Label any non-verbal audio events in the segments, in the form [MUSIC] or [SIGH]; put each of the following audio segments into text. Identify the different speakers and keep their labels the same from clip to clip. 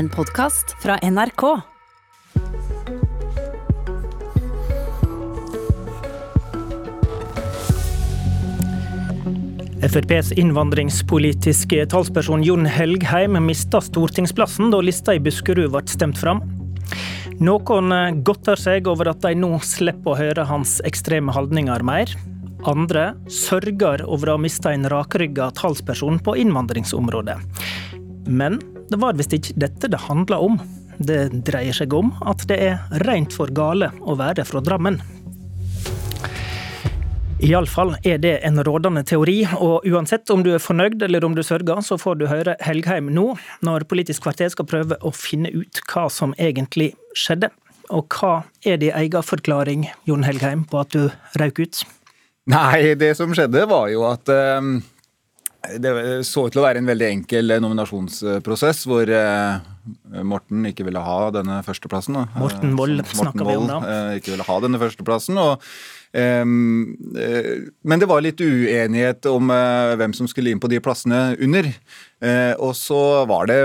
Speaker 1: En podkast fra NRK.
Speaker 2: FrPs innvandringspolitiske talsperson Jon Helgheim mista stortingsplassen da lista i Buskerud ble stemt fram. Noen godter seg over at de nå slipper å høre hans ekstreme holdninger mer. Andre sørger over å ha mista en rakrygga talsperson på innvandringsområdet. Men det var visst ikke dette det handla om. Det dreier seg om at det er rent for gale å være fra Drammen. Iallfall er det en rådende teori, og uansett om du er fornøyd eller om du sørger, så får du høre Helgheim nå, når Politisk kvarter skal prøve å finne ut hva som egentlig skjedde. Og hva er din egen forklaring, Jon Helgheim, på at du røk ut?
Speaker 3: Nei, det som skjedde var jo at um, det så ut til å være en veldig enkel nominasjonsprosess, hvor uh, Morten ikke ville ha denne førsteplassen.
Speaker 2: Morten Wold snakka vi om da.
Speaker 3: Uh, ikke ville ha denne førsteplassen, og Um, men det var litt uenighet om hvem som skulle inn på de plassene under. Uh, og så var det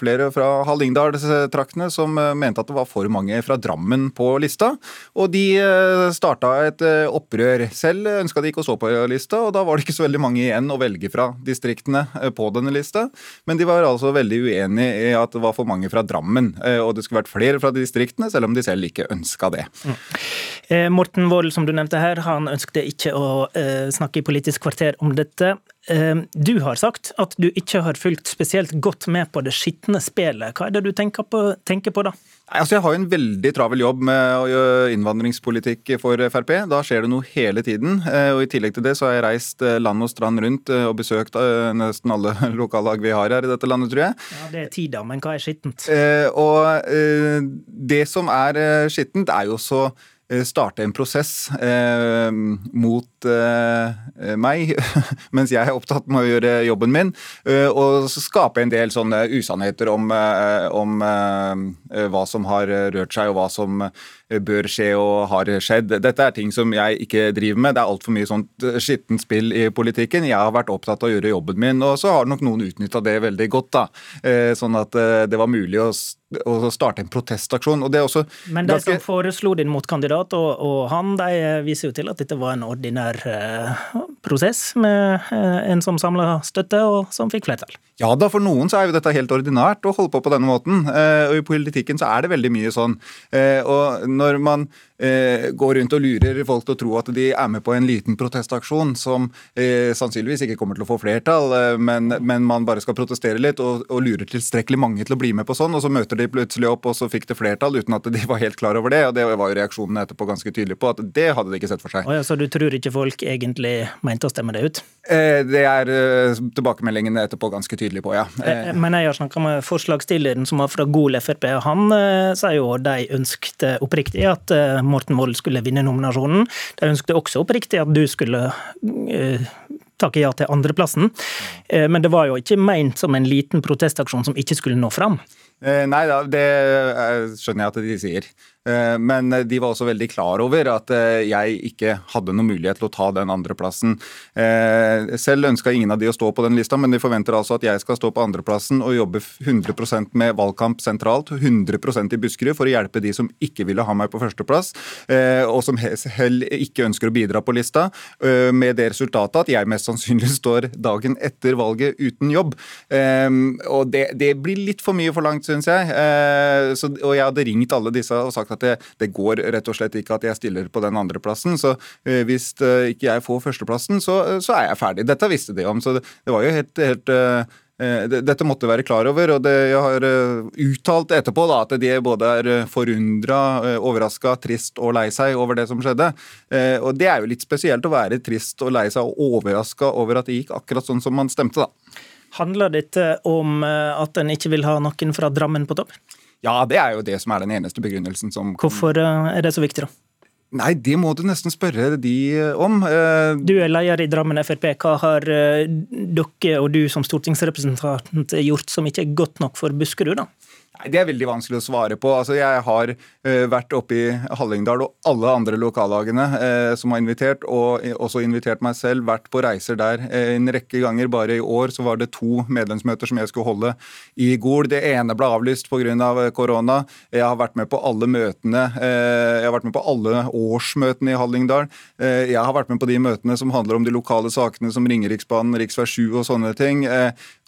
Speaker 3: flere fra Hallingdalstraktene som uh, mente at det var for mange fra Drammen på lista. Og de starta et opprør. Selv ønska de ikke å stå på lista, og da var det ikke så veldig mange igjen å velge fra distriktene på denne lista. Men de var altså veldig uenig i at det var for mange fra Drammen. og det skulle vært flere fra distriktene, selv om de selv ikke ønska det. Mm.
Speaker 2: Morten Wold, som du nevnte her, han ønsket ikke å eh, snakke i Politisk kvarter om dette. Eh, du har sagt at du ikke har fulgt spesielt godt med på det skitne spillet. Hva er det du tenker på, tenker på da?
Speaker 3: Altså, jeg har jo en veldig travel jobb med å gjøre innvandringspolitikk for Frp. Da skjer det noe hele tiden. Eh, og I tillegg til det så har jeg reist land og strand rundt og besøkt nesten alle [LAUGHS] lokallag vi har her i dette landet, tror jeg.
Speaker 2: Ja, Det er tida, men hva er skittent?
Speaker 3: Og det som er skittent, er jo så Eh, starte en prosess eh, mot eh, meg, [LAUGHS] mens jeg er opptatt med å gjøre jobben min, eh, og skape en del sånne usannheter om, eh, om eh, hva som har rørt seg, og hva som bør skje og har skjedd. Dette er ting som jeg ikke driver med. Det er altfor mye sånt skittent spill i politikken. Jeg har vært opptatt av å gjøre jobben min, og så har nok noen utnytta det veldig godt. da. Sånn at det var mulig å å starte en protestaksjon. og det er også
Speaker 2: Men de ganske... som foreslo din motkandidat og, og, han, de viser jo til at dette var en ordinær eh, prosess med eh, en som samla støtte, og som fikk flertall.
Speaker 3: Ja da, for noen så er jo dette helt ordinært å holde på på denne måten. Uh, og i politikken så er det veldig mye sånn. og når man går rundt og lurer folk til å tro at de er med på en liten protestaksjon som sannsynligvis ikke kommer til å få flertall, men, men, man bare skal protestere litt og, og lurer tilstrekkelig mange til å bli med på sånn, og så møter de plutselig opp, og så fikk det flertall uten at de var helt klar over det. og Det var jo reaksjonene etterpå ganske tydelige på, at det hadde de ikke sett for seg.
Speaker 2: Oh ja, så du tror ikke folk egentlig mente å stemme det ut?
Speaker 3: Eh, det er eh, tilbakemeldingene etterpå ganske tydelige på, ja.
Speaker 2: Eh, men jeg har snakka med forslagsstilleren som var fra Gol Frp, og han sier jo de ønskte oppriktig at Morten Wold skulle vinne nominasjonen. De ønskte også oppriktig at du skulle takke ja til andreplassen. Men det var jo ikke meint som en liten protestaksjon som ikke skulle nå fram.
Speaker 3: Eh, nei da, det eh, skjønner jeg at de sier. Eh, men de var også veldig klar over at jeg ikke hadde noen mulighet til å ta den andreplassen. Selv ønska ingen av de å stå på den lista, men de forventer altså at jeg skal stå på andreplassen og jobbe 100% med valgkamp sentralt, 100% i Buskerud, for å hjelpe de som ikke ville ha meg på førsteplass, og som heller ikke ønsker å bidra på lista, med det resultatet at jeg mest sannsynlig [LAUGHS] står dagen etter valget uten jobb. Og det, det blir litt for mye forlangt, syns jeg. Eh, og jeg hadde ringt alle disse og sagt at det, det, går rett og slett ikke at jeg stiller på den andreplassen. Så eh, hvis eh, ikke jeg får førsteplassen, så, så, er jeg ferdig. Dette visste de om. Så det, det var jo helt, helt dette måtte være klar over, og det, jeg har uttalt etterpå da, at de både er forundra, overraska, trist og lei seg over det som skjedde. Og Det er jo litt spesielt å være trist og lei seg og overraska over at det gikk akkurat sånn som man stemte. da.
Speaker 2: Handler dette om eh, at en ikke vil ha noen fra Drammen på topp?
Speaker 3: Ja, det er jo det som er den eneste begrunnelsen som
Speaker 2: Hvorfor eh, er det så viktig, da?
Speaker 3: Nei, det må du nesten spørre de om.
Speaker 2: Eh, du er leder i Drammen Frp. Hva har dere og du som stortingsrepresentant gjort som ikke er godt nok for Buskerud, da?
Speaker 3: Det er veldig vanskelig å svare på. Altså, jeg har uh, vært oppe i Hallingdal og alle andre lokallagene uh, som har invitert, og også invitert meg selv, vært på reiser der uh, en rekke ganger. Bare i år så var det to medlemsmøter som jeg skulle holde i Gol. Det ene ble avlyst pga. korona. Jeg har vært med på alle møtene. jeg har vært med på alle årsmøtene i Hallingdal. jeg har vært med på de møtene som handler om de lokale sakene som Ringeriksbanen, rv. 7 og sånne ting.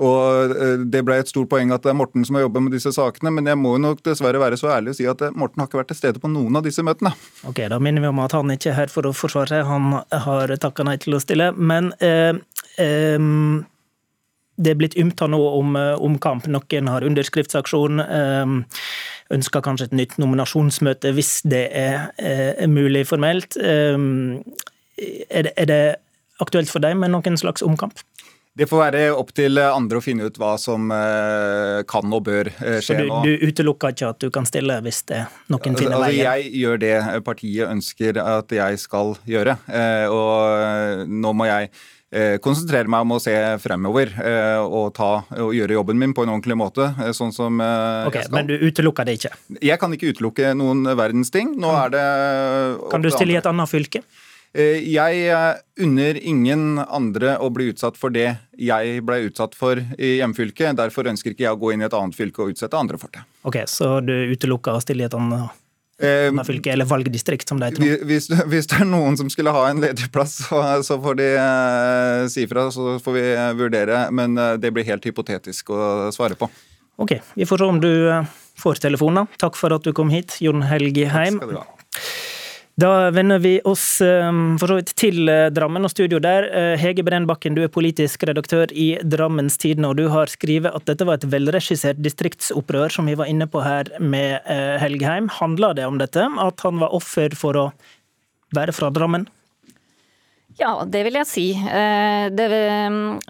Speaker 3: og det ble et stort poeng at det er Morten som har jobba med disse sakene møtene, men jeg må nok dessverre være så ærlig å si at eh, Morten har ikke vært til stede på noen av disse møtene.
Speaker 2: Ok, Da minner vi om at han ikke er her for å forsvare seg, han har takka nei til å stille. Men eh, eh, det er blitt ymta nå om, eh, om. Noen har underskriftsaksjon. Eh, ønsker kanskje et nytt nominasjonsmøte hvis det er, eh, er mulig formelt. Er det, er det aktuelt for deg med noen slags omkamp?
Speaker 3: Det får være opp til andre å finne ut hva som eh, kan og bør eh, skje
Speaker 2: nå. Du, du utelukker ikke at du kan stille hvis det noen finner
Speaker 3: altså,
Speaker 2: veien?
Speaker 3: Jeg gjør det partiet ønsker at jeg skal gjøre. Eh, og nå må jeg konsentrere meg om å se fremover og, ta, og, gjøre jobben min på en ordentlig måte. sånn som
Speaker 2: okay, jeg skal. Men du utelukker det ikke?
Speaker 3: Jeg kan ikke utelukke noen verdens ting. Nå er det
Speaker 2: Kan du stille i et annet fylke?
Speaker 3: Eh, jeg eh, unner ingen andre å bli utsatt for det jeg ble utsatt for i hjemfylket. Derfor ønsker ikke jeg å gå inn i et annet fylke og utsette andre for det.
Speaker 2: Ok, Så du utelukker et annet eh, fylke, eller valgdistrikt, som det heter?
Speaker 3: Hvis, [LAUGHS] hvis, det er noen som skulle ha en ledig plass, så, så får de uh, si fra, så får vi vurdere. Men det blir helt hypotetisk å svare på.
Speaker 2: Ok, vi får se om du får telefonen. Takk for at du kom hit, Jon Helge Heim. Takk skal du ha. Da vender vi oss ehm, for så vidt til eh, Drammen og studio der. Eh, Hege Brennbakken, du er politisk redaktør i Drammens Tidende, og du har skrevet at dette var et velregissert distriktsopprør, som vi var inne på her med eh, Helgheim. Handla det om dette? At han var offer for å være fra Drammen?
Speaker 4: Ja, det vil jeg si. Det,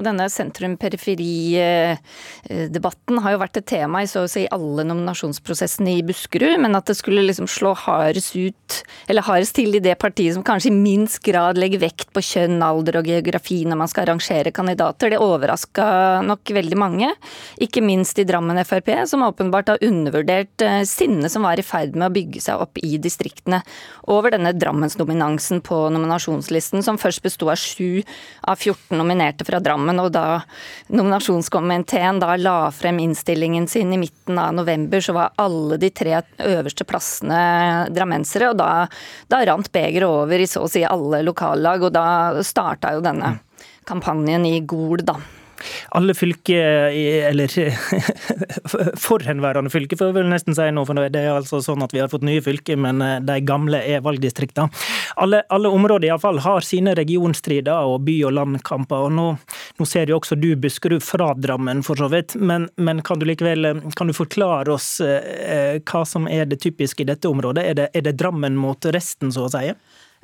Speaker 4: denne sentrum-periferi-debatten har jo vært et tema i så å si alle nominasjonsprosessene i Buskerud, men at det skulle liksom slå hardest ut, eller hardest til i det partiet som kanskje i minst grad legger vekt på kjønn, alder og geografi når man skal arrangere kandidater, det overraska nok veldig mange. Ikke minst i Drammen Frp, som åpenbart har undervurdert eh, sinnet som var i ferd med å bygge seg opp i distriktene over denne Drammensdominansen på nominasjonslisten, som først først besto av sju av 14 nominerte fra Drammen. Og da nominasjonskomiteen da la frem innstillingen sin i midten av november, så var alle de tre øverste plassene drammensere. Og da, da rant begeret over i så å si alle lokallag, og da starta jo denne kampanjen i Gol, da
Speaker 2: alle fylker, eller forhenværende [LAUGHS] fylker, for jeg vil nesten si nå, for det er altså sånn at vi har fått nye fylker, men eh, de gamle er valgdistrikter. Alle, alle områder iallfall har sine regionstrider og by- og landkamper. og nå, nå ser jo også du Buskerud fra Drammen, for så vidt, men, men kan du likevel eh, kan du forklare oss eh, hva som er det typiske i dette området? Er det, er det Drammen mot resten, så å si?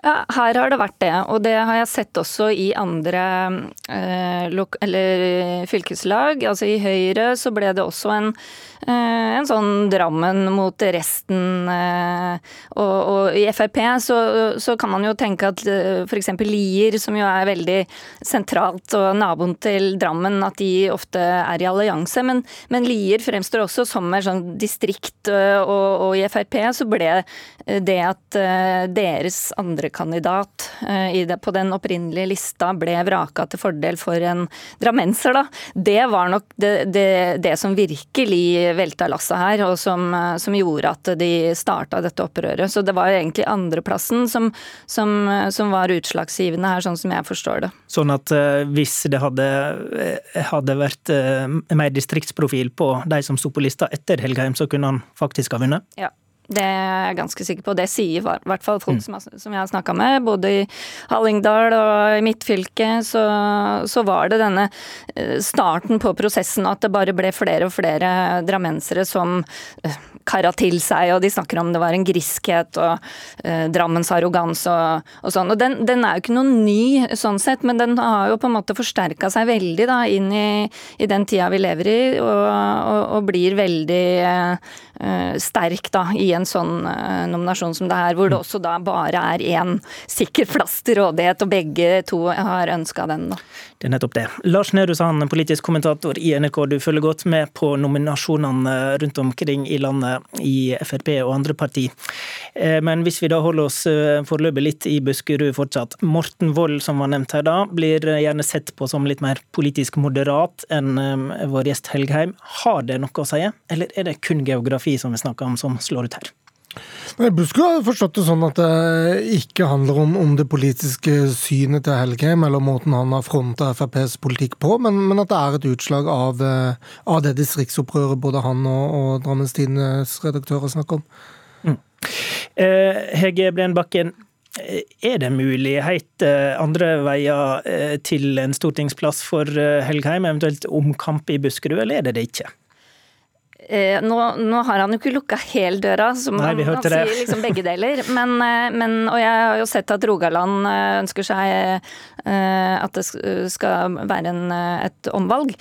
Speaker 4: Ja, her har det vært det, og det har jeg sett også i andre eh, fylkeslag. Altså i Høyre så ble det også en Eh, en sånn Drammen mot resten. Eh, og, og i Frp så, så, kan man jo tenke at eh, f.eks. Lier, som jo er veldig sentralt, og naboen til Drammen, at de ofte er i allianse. Men, men Lier fremstår også som et sånn distrikt, og, og, i Frp så ble det at deres andrekandidat på den opprinnelige lista ble vraka til fordel for en drammenser, da. Det var nok det, det, det som virkelig velta lasset her, og som, som, gjorde at de starta dette opprøret. Så det var egentlig andreplassen som, som, som var utslagsgivende her, sånn som jeg forstår det.
Speaker 2: Sånn at hvis det hadde, eh, hadde vært mer distriktsprofil på de som sto på lista etter Helgheim, så kunne han faktisk ha vunnet?
Speaker 4: Ja. Det er jeg ganske sikker på. Det sier i hvert fall folk mm. som, som, jeg har snakka med. Både i Hallingdal og i mitt fylke så, så, var det denne eh, starten på prosessen at det bare ble flere og flere drammensere som eh, kara til seg, og de snakker om det var en griskhet og eh, Drammens arroganse og, og, sånn. Og den, den, er jo ikke noe ny sånn sett, men den har jo på en måte forsterka seg veldig da inn i, i, den tida vi lever i, og, og, og blir veldig eh, Eh, sterk da, i en sånn eh, nominasjon som det her, hvor det mm. også da bare er én sikker plass til rådighet, og begge to har ønska den. da.
Speaker 2: Det er nettopp det. Lars Nehru Sand, politisk kommentator i NRK, du følger godt med på nominasjonene rundt omkring i landet i Frp og andre parti. Eh, men hvis vi da holder oss foreløpig litt i Buskerud fortsatt. Morten Wold, som var nevnt her da, blir gjerne sett på som litt mer politisk moderat enn vår gjest Helgheim. Har det noe å si, eller er det kun geografi som vi snakker om, som slår ut her.
Speaker 5: Nei, Buskerud har forstått det sånn at det ikke handler om, om det politiske synet til Helgheim, eller måten han har fronta FrPs politikk på, men, men, at det er et utslag av, eh, av det distriktsopprøret både han og, og Drammens Tidendes redaktører snakker om. Mm.
Speaker 2: Eh, Hege Breen Bakken, eh, er det mulighet eh, andre veier til en stortingsplass for Helgheim, eventuelt omkamp i Buskerud, eller er det det ikke?
Speaker 4: Eh, nå, nå, har han jo ikke lukka hel døra, som Nei, han, han sier liksom begge deler. Men, eh, men, og jeg har jo sett at Rogaland eh, ønsker seg eh, at det skal være en, et omvalg.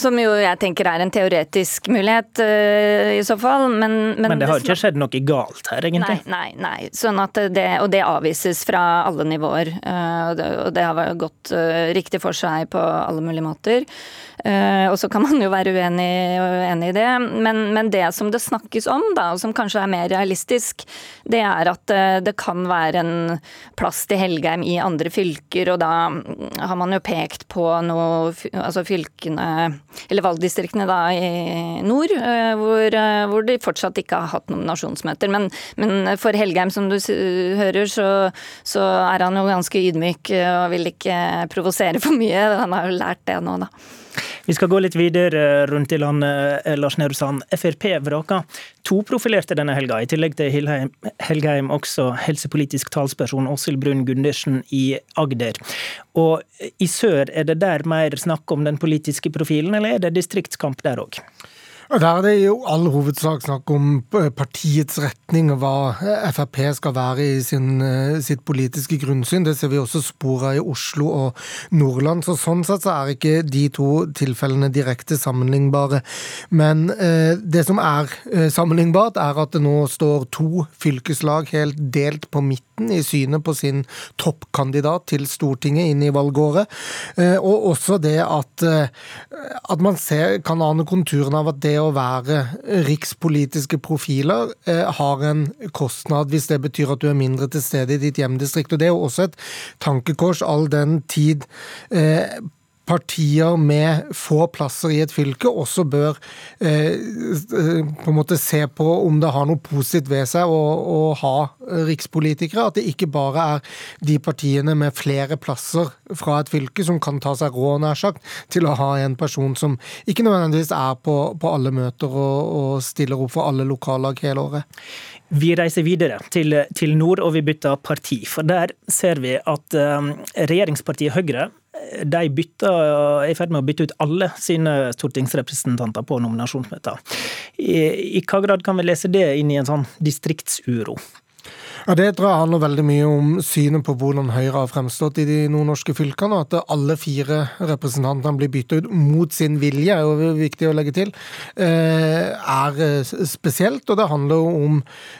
Speaker 4: Som jo jeg tenker er en teoretisk mulighet i så fall. Men,
Speaker 2: men, men det har ikke skjedd noe galt her, egentlig?
Speaker 4: Nei, nei. nei. Sånn at det, og det avvises fra alle nivåer. Og det, og det har gått riktig for seg på alle mulige måter. Og så kan man jo være uenig, uenig det, men, men, det som det snakkes om, da, og som kanskje er mer realistisk, det er at eh, det kan være en plass til Helgheim i andre fylker, og da har man jo pekt på noe Altså fylkene, eller valgdistriktene da i nord, eh, hvor, eh, hvor de fortsatt ikke har hatt nominasjonsmøter. Men, men for Helgheim, som du hører, så, så er han jo ganske ydmyk og vil ikke provosere for mye. Han har jo lært det nå, da.
Speaker 2: Vi skal gå litt videre rundt i landet. Eh, Lars Nehru Sand, Frp vraka to profilerte denne helga, i tillegg til Helheim, Helgheim også helsepolitisk talsperson Åshild Brun Gundersen i Agder. Og i sør, er det der mer snakk om den politiske profilen, eller er det distriktskamp der òg?
Speaker 5: Der er det jo all hovedsak snakk om eh, partiets retning og hva eh, Frp skal være i sin, eh, sitt politiske grunnsyn. Det ser vi også spor i Oslo og Nordland. Så Sånn sett så er ikke de to tilfellene direkte sammenlignbare. Men eh, det som er sammenlignbart, er at det nå står to fylkeslag helt delt på midten i synet på sin toppkandidat til Stortinget inn i valgåret. Eh, og også det at, at man ser, kan ane konturene av at det å være rikspolitiske profiler eh, har en kostnad hvis det betyr at du er mindre til stede i ditt hjemdistrikt. Og Det er jo også et tankekors all den tid eh, partier med få plasser i et fylke også bør eh, på en måte se på om det har noe positivt ved seg å, å, ha rikspolitikere. At det ikke bare er de partiene med flere plasser fra et fylke som kan ta seg råd, nær sagt, til å ha en person som ikke nødvendigvis er på, på alle møter og, og, stiller opp for alle lokallag hele året.
Speaker 2: Vi reiser videre til, til nord, og vi bytter parti. For der ser vi at eh, regjeringspartiet Høyre de bytter, er i ferd med å bytte ut alle sine stortingsrepresentanter på nominasjonsmøter. I, I hva grad kan vi lese det inn i en sånn distriktsuro?
Speaker 5: Ja, Det handler veldig mye om synet på hvordan Høyre har fremstått i de nordnorske fylkene. At alle fire representantene blir byttet ut mot sin vilje, er jo viktig å legge til, eh, er eh, spesielt. Og det handler jo om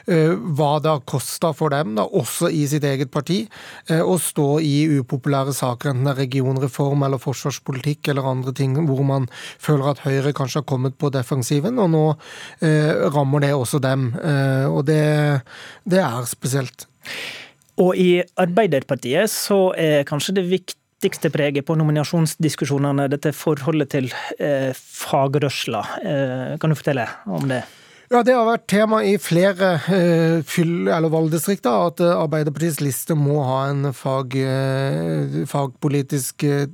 Speaker 5: eh, hva det har kosta for dem, da, også i sitt eget parti, å stå i upopulære saker, enten det er regionreform eller forsvarspolitikk eller andre ting, hvor man føler at Høyre kanskje har kommet på defensiven. Og nå rammer det også dem. Og det, det er spesielt spesielt.
Speaker 2: Og i Arbeiderpartiet så er kanskje det viktigste preget på nominasjonsdiskusjonene dette forholdet til eh, fagrørsla. Eh, kan du fortelle om det?
Speaker 5: Ja, Det har vært tema i flere eh, fyll- eller valgdistrikter at eh, Arbeiderpartiets liste må ha en fag, eh, fagpolitisk eh,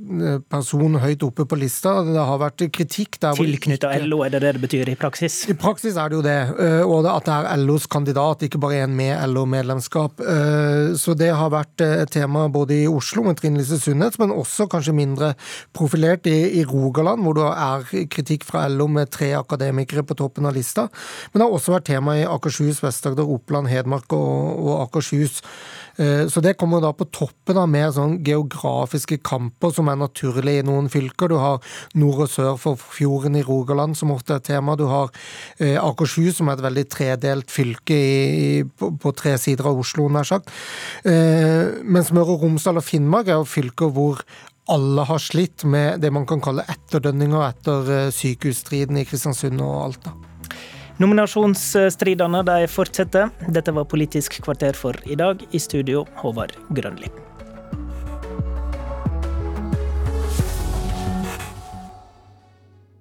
Speaker 5: person høyt oppe på lista. Det har vært kritikk der
Speaker 2: Tilknytta LO, er det det det betyr i praksis?
Speaker 5: I praksis er det jo det. Eh, og at det er LOs kandidat, ikke bare en med LO-medlemskap. Eh, så det har vært et tema både i Oslo med Trine Lise Sundnes, men også kanskje mindre profilert i, i Rogaland, hvor det er kritikk fra LO med tre akademikere på toppen av lista. Men det har også vært tema i Akershus, Vest-Agder, Oppland, Hedmark og, og Akershus. Eh, så det kommer da på toppen av mer sånn geografiske kamper som er naturlige i noen fylker. Du har nord og sør for fjorden i Rogaland som ofte er tema. Du har eh, Akershus som er et veldig tredelt fylke i, på, på, tre sider av Oslo, nær sagt. Eh, mens Møre og Romsdal og Finnmark er jo fylker hvor alle har slitt med det man kan kalle etterdønninger etter sykehusstriden i Kristiansund og Alta.
Speaker 2: Nominasjonsstridene de fortsetter. Dette var Politisk kvarter for i dag. I studio, Håvard Grønli.